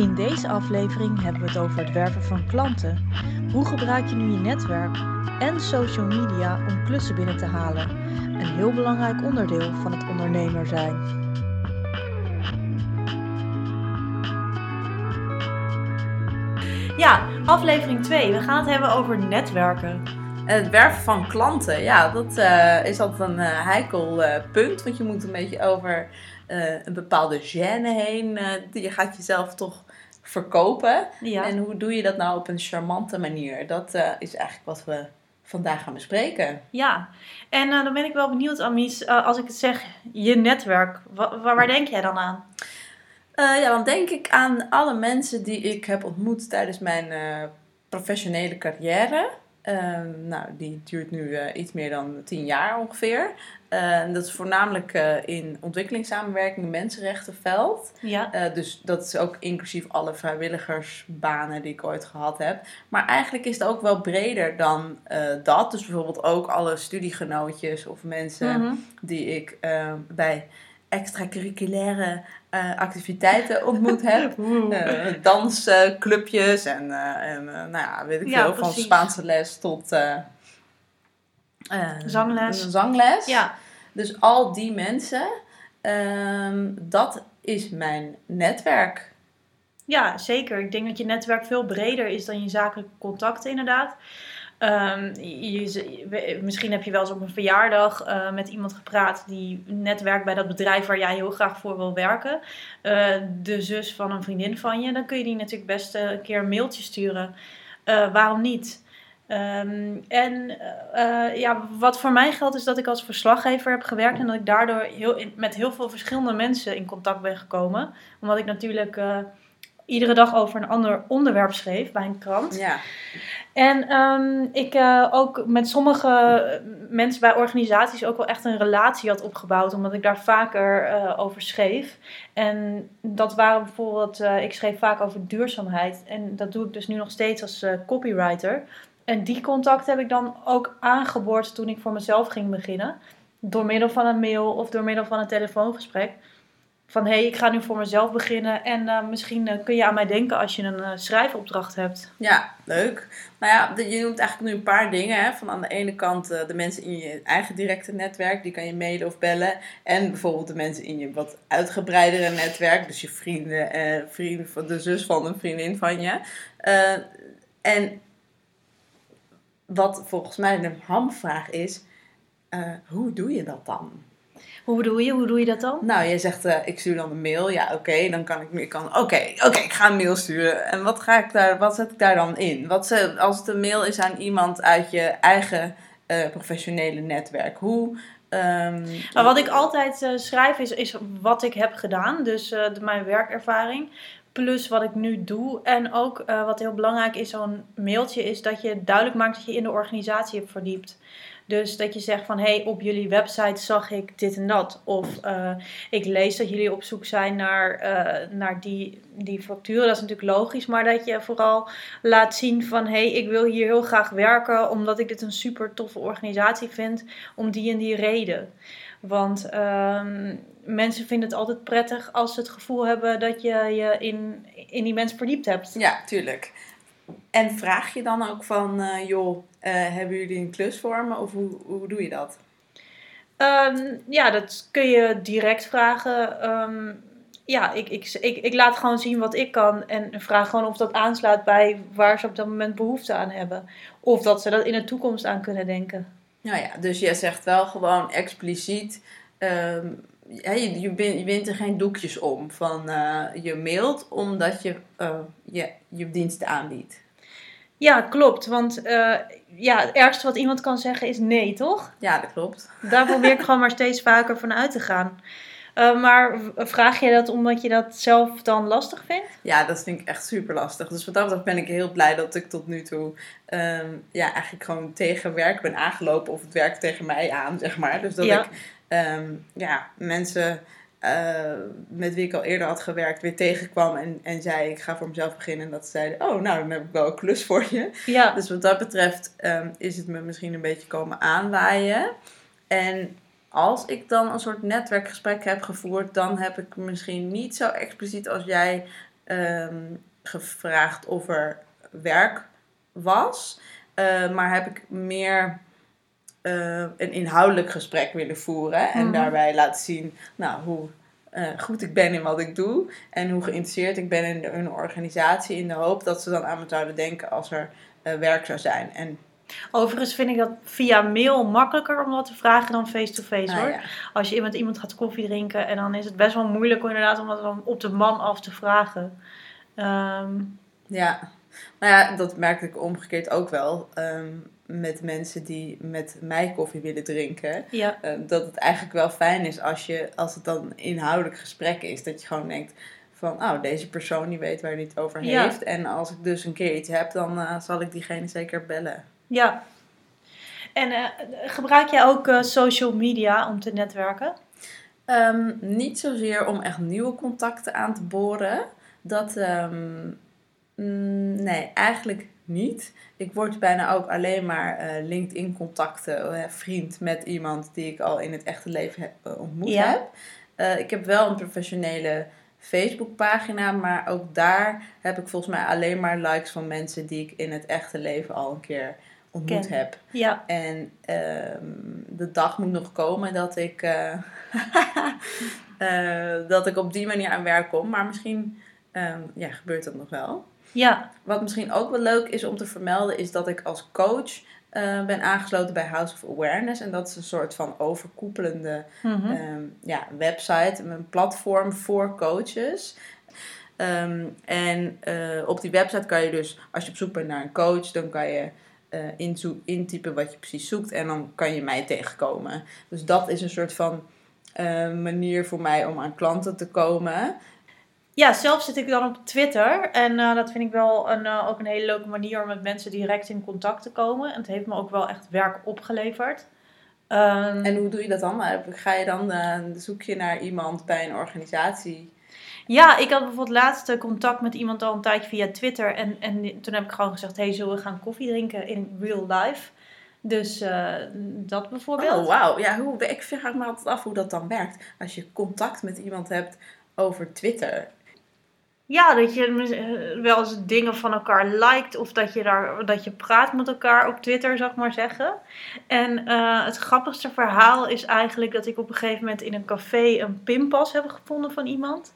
In deze aflevering hebben we het over het werven van klanten. Hoe gebruik je nu je netwerk en social media om klussen binnen te halen? Een heel belangrijk onderdeel van het ondernemer zijn. Ja, aflevering 2. We gaan het hebben over netwerken. Het werven van klanten, ja, dat uh, is altijd een uh, heikel uh, punt. Want je moet een beetje over een bepaalde gêne heen. je gaat jezelf toch verkopen. Ja. En hoe doe je dat nou op een charmante manier? Dat is eigenlijk wat we vandaag gaan bespreken. Ja, en dan ben ik wel benieuwd, Amies, als ik het zeg, je netwerk. Waar, waar denk jij dan aan? ja, dan denk ik aan alle mensen die ik heb ontmoet tijdens mijn professionele carrière. Ehm, nou, die duurt nu iets meer dan tien jaar ongeveer. Uh, dat is voornamelijk uh, in ontwikkelingssamenwerking, mensenrechtenveld. Ja. dus dat is ook inclusief alle vrijwilligersbanen die ik ooit gehad heb. Maar eigenlijk is het ook wel breder dan dat. Dus bijvoorbeeld ook alle studiegenootjes of mensen Mhm. die ik bij extracurriculaire uh, activiteiten ontmoet heb. Uh, dansclubjes en, uh, en nou ja, weet ik Ja, veel, van. Spaanse les tot Zangles. zangles. Ja, Dus al die mensen, ehm, dat is mijn netwerk. ja, zeker. Ik denk dat je netwerk veel breder is dan je zakelijke contacten, inderdaad. Ehm, je, misschien heb je wel eens op een verjaardag eh, met iemand gepraat die net werkt bij dat bedrijf waar jij heel graag voor wil werken. Eh, de zus van een vriendin van je. Dan kun je die natuurlijk best eh, een keer een mailtje sturen. Waarom niet? Ehm, en eh, ja, wat voor mij geldt is dat ik als verslaggever heb gewerkt en dat ik daardoor heel in- met heel veel verschillende mensen in contact ben gekomen. Omdat ik natuurlijk eh, iedere dag over een ander onderwerp schreef bij een krant. Ja, En ehm, ik eh, ook met sommige mensen bij organisaties ook wel echt een relatie had opgebouwd, omdat ik daar vaker over schreef. En dat waren bijvoorbeeld, ik schreef vaak over duurzaamheid. En dat doe ik dus nu nog steeds als copywriter. En die contact heb ik dan ook aangeboord toen ik voor mezelf ging beginnen. Door middel van een mail of door middel van een telefoongesprek. Van hé, hey, ik ga nu voor mezelf beginnen en eh, misschien eh, kun je aan mij denken als je een eh, schrijfopdracht hebt. ja, leuk. Nou ja, je noemt eigenlijk nu een paar dingen. Hè? Van aan de ene kant de mensen in je eigen directe netwerk, die kan je mailen of bellen. En bijvoorbeeld de mensen in je wat uitgebreidere netwerk, dus je vrienden, vrienden van de zus van een vriendin van je. En wat volgens mij de hamvraag is, eh, hoe doe je dat dan? Hoe bedoel je? Hoe doe je dat dan? Nou, jij zegt, eh, ik stuur dan een mail. Ja, oké, dan kan ik, ik kan, oké, oké, ik ga een mail sturen. En wat ga ik daar, wat zet ik daar dan in? Wat ze, als het een mail is aan iemand uit je eigen eh, professionele netwerk, hoe? Nou, wat ik altijd schrijf is, is wat ik heb gedaan. Dus mijn werkervaring. Plus wat ik nu doe. En ook eh, wat heel belangrijk is, zo'n mailtje, is dat je duidelijk maakt dat je in de organisatie hebt verdiept. Dus dat je zegt van, hé, hey, op jullie website zag ik dit en dat. Of eh, ik lees dat jullie op zoek zijn naar, eh, naar die, die facturen. Dat is natuurlijk logisch. Maar dat je vooral laat zien van, hé, hey, ik wil hier heel graag werken. Omdat ik dit een super toffe organisatie vind. Om die en die reden. Want ehm, mensen vinden het altijd prettig als ze het gevoel hebben dat je je in, in die mens verdiept hebt. Ja, tuurlijk. En vraag je dan ook van, eh, joh, eh, hebben jullie een klus voor me? Of hoe, hoe doe je dat? Ehm, ja, dat kun je direct vragen. Ehm, ja, ik, ik, ik, ik laat gewoon zien wat ik kan en vraag gewoon of dat aansluit bij waar ze op dat moment behoefte aan hebben. Of dat ze dat in de toekomst aan kunnen denken. Nou ja, dus je zegt wel gewoon expliciet. ehm, ja, je, je, wint, je wint er geen doekjes om. Van eh, je mailt omdat je eh, je, je diensten aanbiedt. Ja, klopt. Want eh, ja, het ergste wat iemand kan zeggen is nee, toch? Ja, dat klopt. Daar probeer ik gewoon maar steeds vaker van uit te gaan. Maar vraag je dat omdat je dat zelf dan lastig vindt? Ja, dat vind ik echt super lastig. Dus wat dat betreft ben ik heel blij dat ik tot nu toe ehm, ja, eigenlijk gewoon tegen werk ben aangelopen. Of het werkt tegen mij aan, zeg maar. Dus dat Ja. ik ehm, ja, mensen eh, met wie ik al eerder had gewerkt weer tegenkwam en, en zei ik ga voor mezelf beginnen. En dat ze zeiden, oh nou, dan heb ik wel een klus voor je. Ja, Dus wat dat betreft ehm, is het me misschien een beetje komen aanwaaien. En als ik dan een soort netwerkgesprek heb gevoerd, dan heb ik misschien niet zo expliciet als jij ehm, gevraagd of er werk was. Eh, maar heb ik meer eh, een inhoudelijk gesprek willen voeren. En Mhm. daarbij laten zien nou, hoe eh, goed ik ben in wat ik doe. En hoe geïnteresseerd ik ben in de- hun organisatie. In de hoop dat ze dan aan me zouden denken als er eh, werk zou zijn. En, Overigens vind ik dat via mail makkelijker om dat te vragen dan face-to-face nou hoor. ja. Als je met iemand gaat koffie drinken en dan is het best wel moeilijk inderdaad om dat dan op de man af te vragen. Ehm, Ja, nou ja, dat merkte ik omgekeerd ook wel. ehm, met mensen die met mij koffie willen drinken. ja, eh, dat het eigenlijk wel fijn is als, je, als het dan inhoudelijk gesprek is. Dat je gewoon denkt van, oh, deze persoon die weet waar hij het over Ja. heeft. En als ik dus een keer iets heb, dan eh, zal ik diegene zeker bellen. ja. En eh, gebruik jij ook social media om te netwerken? Ehm, niet zozeer om echt nieuwe contacten aan te boren. Dat, ehm, mm, nee, eigenlijk niet. Ik word bijna ook alleen maar eh, LinkedIn-contacten, eh, vriend met iemand die ik al in het echte leven heb, eh, ontmoet Ja. heb. Ik heb wel een professionele Facebook-pagina, maar ook daar heb ik volgens mij alleen maar likes van mensen die ik in het echte leven al een keer ontmoet Ken. heb. Ja, En ehm, de dag moet nog komen dat ik, dat ik op die manier aan werk kom. Maar misschien ehm, ja, gebeurt dat nog wel. Ja, Wat misschien ook wel leuk is om te vermelden, is dat ik als coach eh, ben aangesloten bij House of Awareness. En dat is een soort van overkoepelende mhm. ehm, ja, website, een platform voor coaches. Ehm, en eh, op die website kan je dus, als je op zoek bent naar een coach, dan kan je eh, intypen wat je precies zoekt en dan kan je mij tegenkomen. Dus dat is een soort van manier voor mij om aan klanten te komen. Ja, zelf zit ik dan op Twitter. En eh, dat vind ik wel een, eh, ook een hele leuke manier om met mensen direct in contact te komen. En het heeft me ook wel echt werk opgeleverd. Ehm, En hoe doe je dat dan? Eh, Ga je dan, eh, zoek je naar iemand bij een organisatie? Ja, ik had bijvoorbeeld laatst contact met iemand al een tijdje via Twitter. En, en toen heb ik gewoon gezegd, hey, zullen we gaan koffie drinken in real life? Dus dat bijvoorbeeld. Oh, wauw. Ja, hoe, ik vraag me altijd af hoe dat dan werkt. Als je contact met iemand hebt over Twitter. Ja, dat je eh, wel eens dingen van elkaar liked of dat je, daar, dat je praat met elkaar op Twitter, zou ik maar zeggen. En eh, het grappigste verhaal is eigenlijk dat ik op een gegeven moment in een café een pinpas heb gevonden van iemand.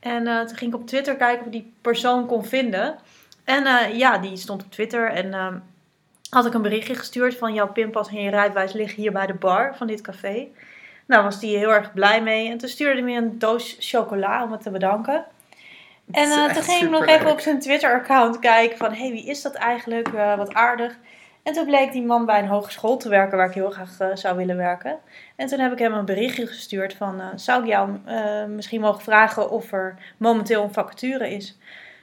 En eh, toen ging ik op Twitter kijken of ik die persoon kon vinden. En ja, die stond op Twitter en ehm, had ik een berichtje gestuurd van jouw pinpas en je rijbewijs liggen hier bij de bar van dit café. Nou, was die heel erg blij mee. En toen stuurde hij me een doos chocola om me te bedanken. En echt toen ging ik nog even op zijn Twitter-account kijken van... hé, hey, wie is dat eigenlijk? Eh, wat aardig. En toen bleek die man bij een hogeschool te werken waar ik heel graag eh, zou willen werken. En toen heb ik hem een berichtje gestuurd van... zou ik jou misschien mogen vragen of er momenteel een vacature is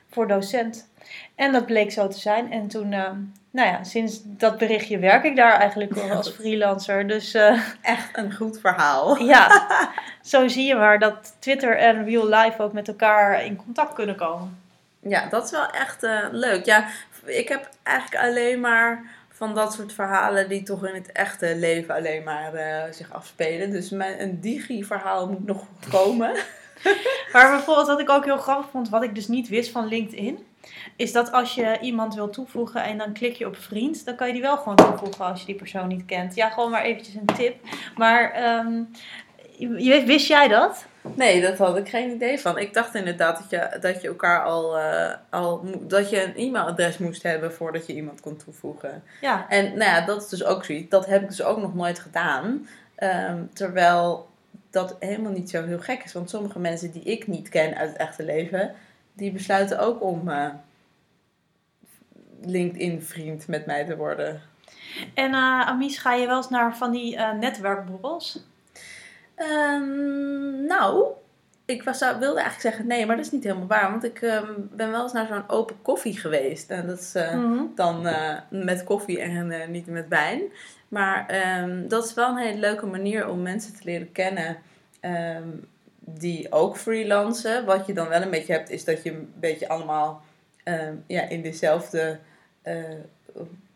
voor docent? En dat bleek zo te zijn. En toen, nou ja, sinds dat berichtje werk ik daar eigenlijk wel als freelancer. Dus Echt een goed verhaal. ja, zo zie je maar dat Twitter en real life ook met elkaar in contact kunnen komen. Ja, dat is wel echt eh, leuk. Ja, ik heb eigenlijk alleen maar van dat soort verhalen die toch in het echte leven alleen maar eh, zich afspelen. Dus mijn, een digi-verhaal moet nog komen. Maar bijvoorbeeld wat ik ook heel grappig vond, wat ik dus niet wist van LinkedIn, is dat als je iemand wil toevoegen en dan klik je op vriend, dan kan je die wel gewoon toevoegen als je die persoon niet kent. Ja, gewoon maar eventjes een tip. Maar ehm, wist jij dat? Nee, dat had ik geen idee van. Ik dacht inderdaad dat je, dat je elkaar al, eh, al dat je een e-mailadres moest hebben voordat je iemand kon toevoegen. Ja. En nou ja, dat is dus ook zoiets. Dat heb ik dus ook nog nooit gedaan. Ehm, terwijl dat helemaal niet zo heel gek is. Want sommige mensen die ik niet ken uit het echte leven, die besluiten ook om eh, LinkedIn-vriend met mij te worden. En eh Amies, ga je wel eens naar van die netwerkborrels? Ehm, nou, ik was, wilde eigenlijk zeggen nee, maar dat is niet helemaal waar. Want ik ehm, ben wel eens naar zo'n open koffie geweest. En dat is eh, Mhm. dan eh, met koffie en eh, niet met wijn. Maar ehm, dat is wel een hele leuke manier om mensen te leren kennen die ook freelancen. Wat je dan wel een beetje hebt, is dat je een beetje allemaal ja, in dezelfde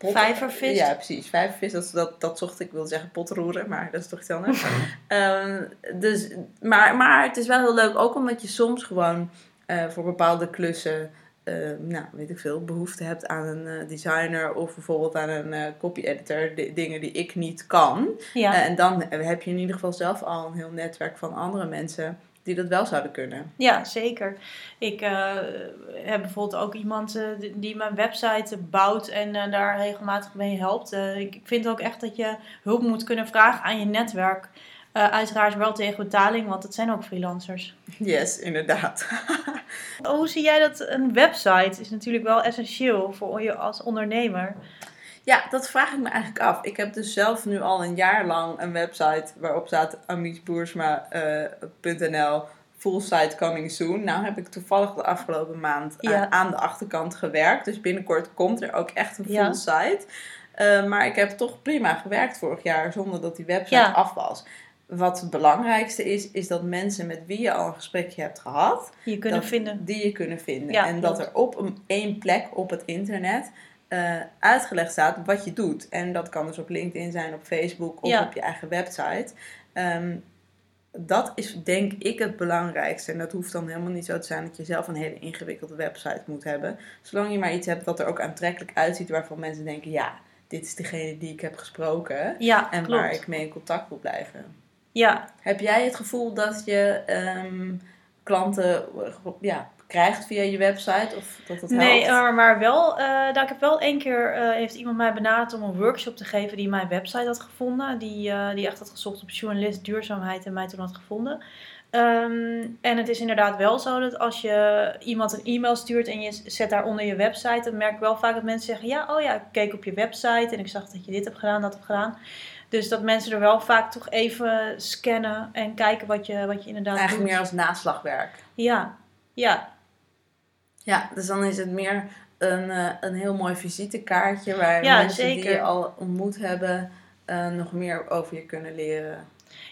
pot- Vijver vist. Ja, precies. Vijvervis, dat, dat, dat zocht ik. Wilde zeggen potroeren, maar dat is toch iets anders. Ehm, dus, maar, maar het is wel heel leuk, ook omdat je soms gewoon... eh, voor bepaalde klussen, eh, nou, weet ik veel, behoefte hebt aan een eh, designer of bijvoorbeeld aan een eh, copy editor, di- dingen die ik niet kan. Ja. En dan heb je in ieder geval zelf al een heel netwerk van andere mensen die dat wel zouden kunnen. Ja, zeker. Ik eh, heb bijvoorbeeld ook iemand eh, die- mijn website bouwt en eh, daar regelmatig mee helpt. Ik vind ook echt dat je hulp moet kunnen vragen aan je netwerk. Uiteraard wel tegen betaling, want het zijn ook freelancers. Yes, inderdaad. Hoe zie jij dat? Een website is natuurlijk wel essentieel voor je als ondernemer. Ja, dat vraag ik me eigenlijk af. Ik heb dus zelf nu al een jaar lang een website waarop staat amiesboersma.nl full site coming soon. Nou heb ik toevallig de afgelopen maand aan- Ja. aan de achterkant gewerkt. Dus binnenkort komt er ook echt een full Ja. site. Eh, maar ik heb toch prima gewerkt vorig jaar zonder dat die website Ja. af was. Wat het belangrijkste is, is dat mensen met wie je al een gesprekje hebt gehad, Je kunnen dat- vinden. die je kunnen vinden. En dat er op een, één plek op het internet eh, uitgelegd staat wat je doet. En dat kan dus op LinkedIn zijn, op Facebook of Ja. op je eigen website. Ehm, dat is denk ik het belangrijkste. En dat hoeft dan helemaal niet zo te zijn dat je zelf een hele ingewikkelde website moet hebben. Zolang je maar iets hebt wat er ook aantrekkelijk uitziet, waarvan mensen denken: ja, dit is degene die ik heb gesproken. Ja, En klopt. waar ik mee in contact wil blijven. Ja, Heb jij het gevoel dat je ehm, klanten ja, krijgt via je website? Of dat het Nee, maar, maar wel, eh, nou, ik heb wel één keer, eh, heeft iemand mij benaderd om een workshop te geven die mijn website had gevonden. Die, eh, die echt had gezocht op journalist duurzaamheid en mij toen had gevonden. Ehm, en het is inderdaad wel zo dat als je iemand een e-mail stuurt en je zet daaronder je website, dan merk ik wel vaak dat mensen zeggen, ja, oh ja, ik keek op je website en ik zag dat je dit hebt gedaan, dat hebt gedaan. Dus dat mensen er wel vaak toch even scannen en kijken wat je, wat je inderdaad Eigenlijk doet. meer als naslagwerk. Ja, ja, Ja, dus dan is het meer een, eh, een heel mooi visitekaartje waar Ja, mensen die je al ontmoet hebben eh, nog meer over je kunnen leren.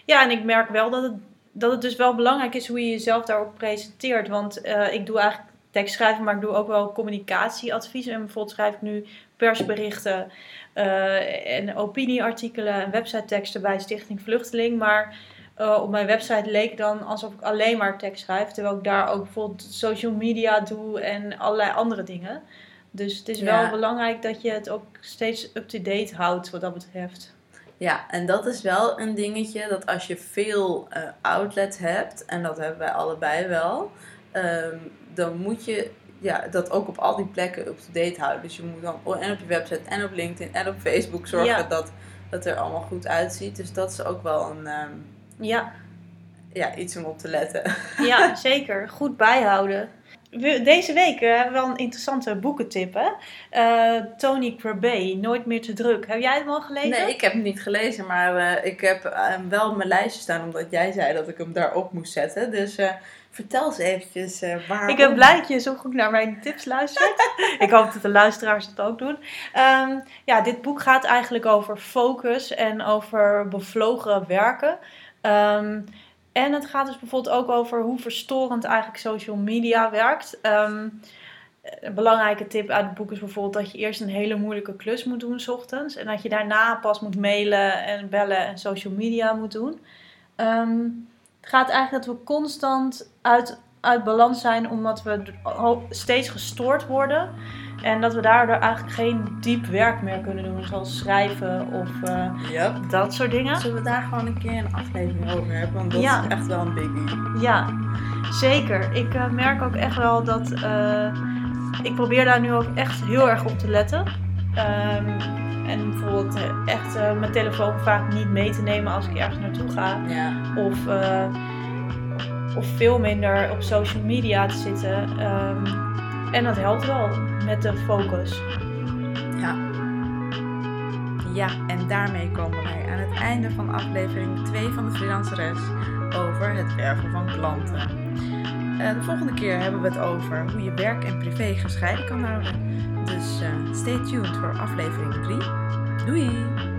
Ja, en ik merk wel dat het, dat het dus wel belangrijk is hoe je jezelf daarop presenteert. Want eh, ik doe eigenlijk tekstschrijven, maar ik doe ook wel communicatieadvies. En bijvoorbeeld schrijf ik nu persberichten en opinieartikelen en websiteteksten bij Stichting Vluchteling. Maar eh, op mijn website leek dan alsof ik alleen maar tekst schrijf. Terwijl ik daar ook bijvoorbeeld social media doe en allerlei andere dingen. Dus het is Ja. wel belangrijk dat je het ook steeds up-to-date houdt wat dat betreft. Ja, en dat is wel een dingetje dat als je veel eh, outlets hebt, en dat hebben wij allebei wel, ehm, dan moet je ja, dat ook op al die plekken up-to-date houden. Dus je moet dan en op je website en op LinkedIn en op Facebook zorgen Ja. dat het er allemaal goed uitziet. Dus dat is ook wel een, ehm, Ja, ja, iets om op te letten. Ja, zeker. Goed bijhouden. We- Deze week eh, hebben we wel een interessante boekentip. Hè? Eh, Tony Crabbe, Nooit meer te druk. Heb jij het al gelezen? Nee, ik heb hem niet gelezen, maar eh, ik heb hem wel op mijn lijstje staan omdat jij zei dat ik hem daarop moest zetten. Dus vertel eens eventjes waarom. Ik ben blij dat je zo goed naar mijn tips luistert. ik hoop dat de luisteraars het ook doen. Ehm, ja, dit boek gaat eigenlijk over focus en over bevlogen werken. Ehm, en het gaat dus bijvoorbeeld ook over hoe verstorend eigenlijk social media werkt. Ehm, een belangrijke tip uit het boek is bijvoorbeeld dat je eerst een hele moeilijke klus moet doen s ochtends. En dat je daarna pas moet mailen en bellen en social media moet doen. Ehm, het gaat eigenlijk dat we constant uit, uit balans zijn omdat we steeds gestoord worden. En dat we daardoor eigenlijk geen diep werk meer kunnen doen, zoals schrijven of eh, Yep. dat soort dingen. Zullen we daar gewoon een keer een aflevering over hebben? Want dat Ja. is echt wel een biggie. Ja, zeker. Ik eh, merk ook echt wel dat. eh, ik probeer daar nu ook echt heel erg op te letten. Ehm, en bijvoorbeeld echt mijn telefoon vaak niet mee te nemen als ik ergens naartoe ga. Ja. Of, of veel minder op social media te zitten. Ehm, en dat helpt wel met de focus. Ja. Ja, en daarmee komen wij aan het einde van aflevering 2 van de Freelanceres over het werven van klanten. Eh, de volgende keer hebben we het over hoe je werk en privé gescheiden kan houden. Dus eh, stay tuned voor aflevering 3. Doei!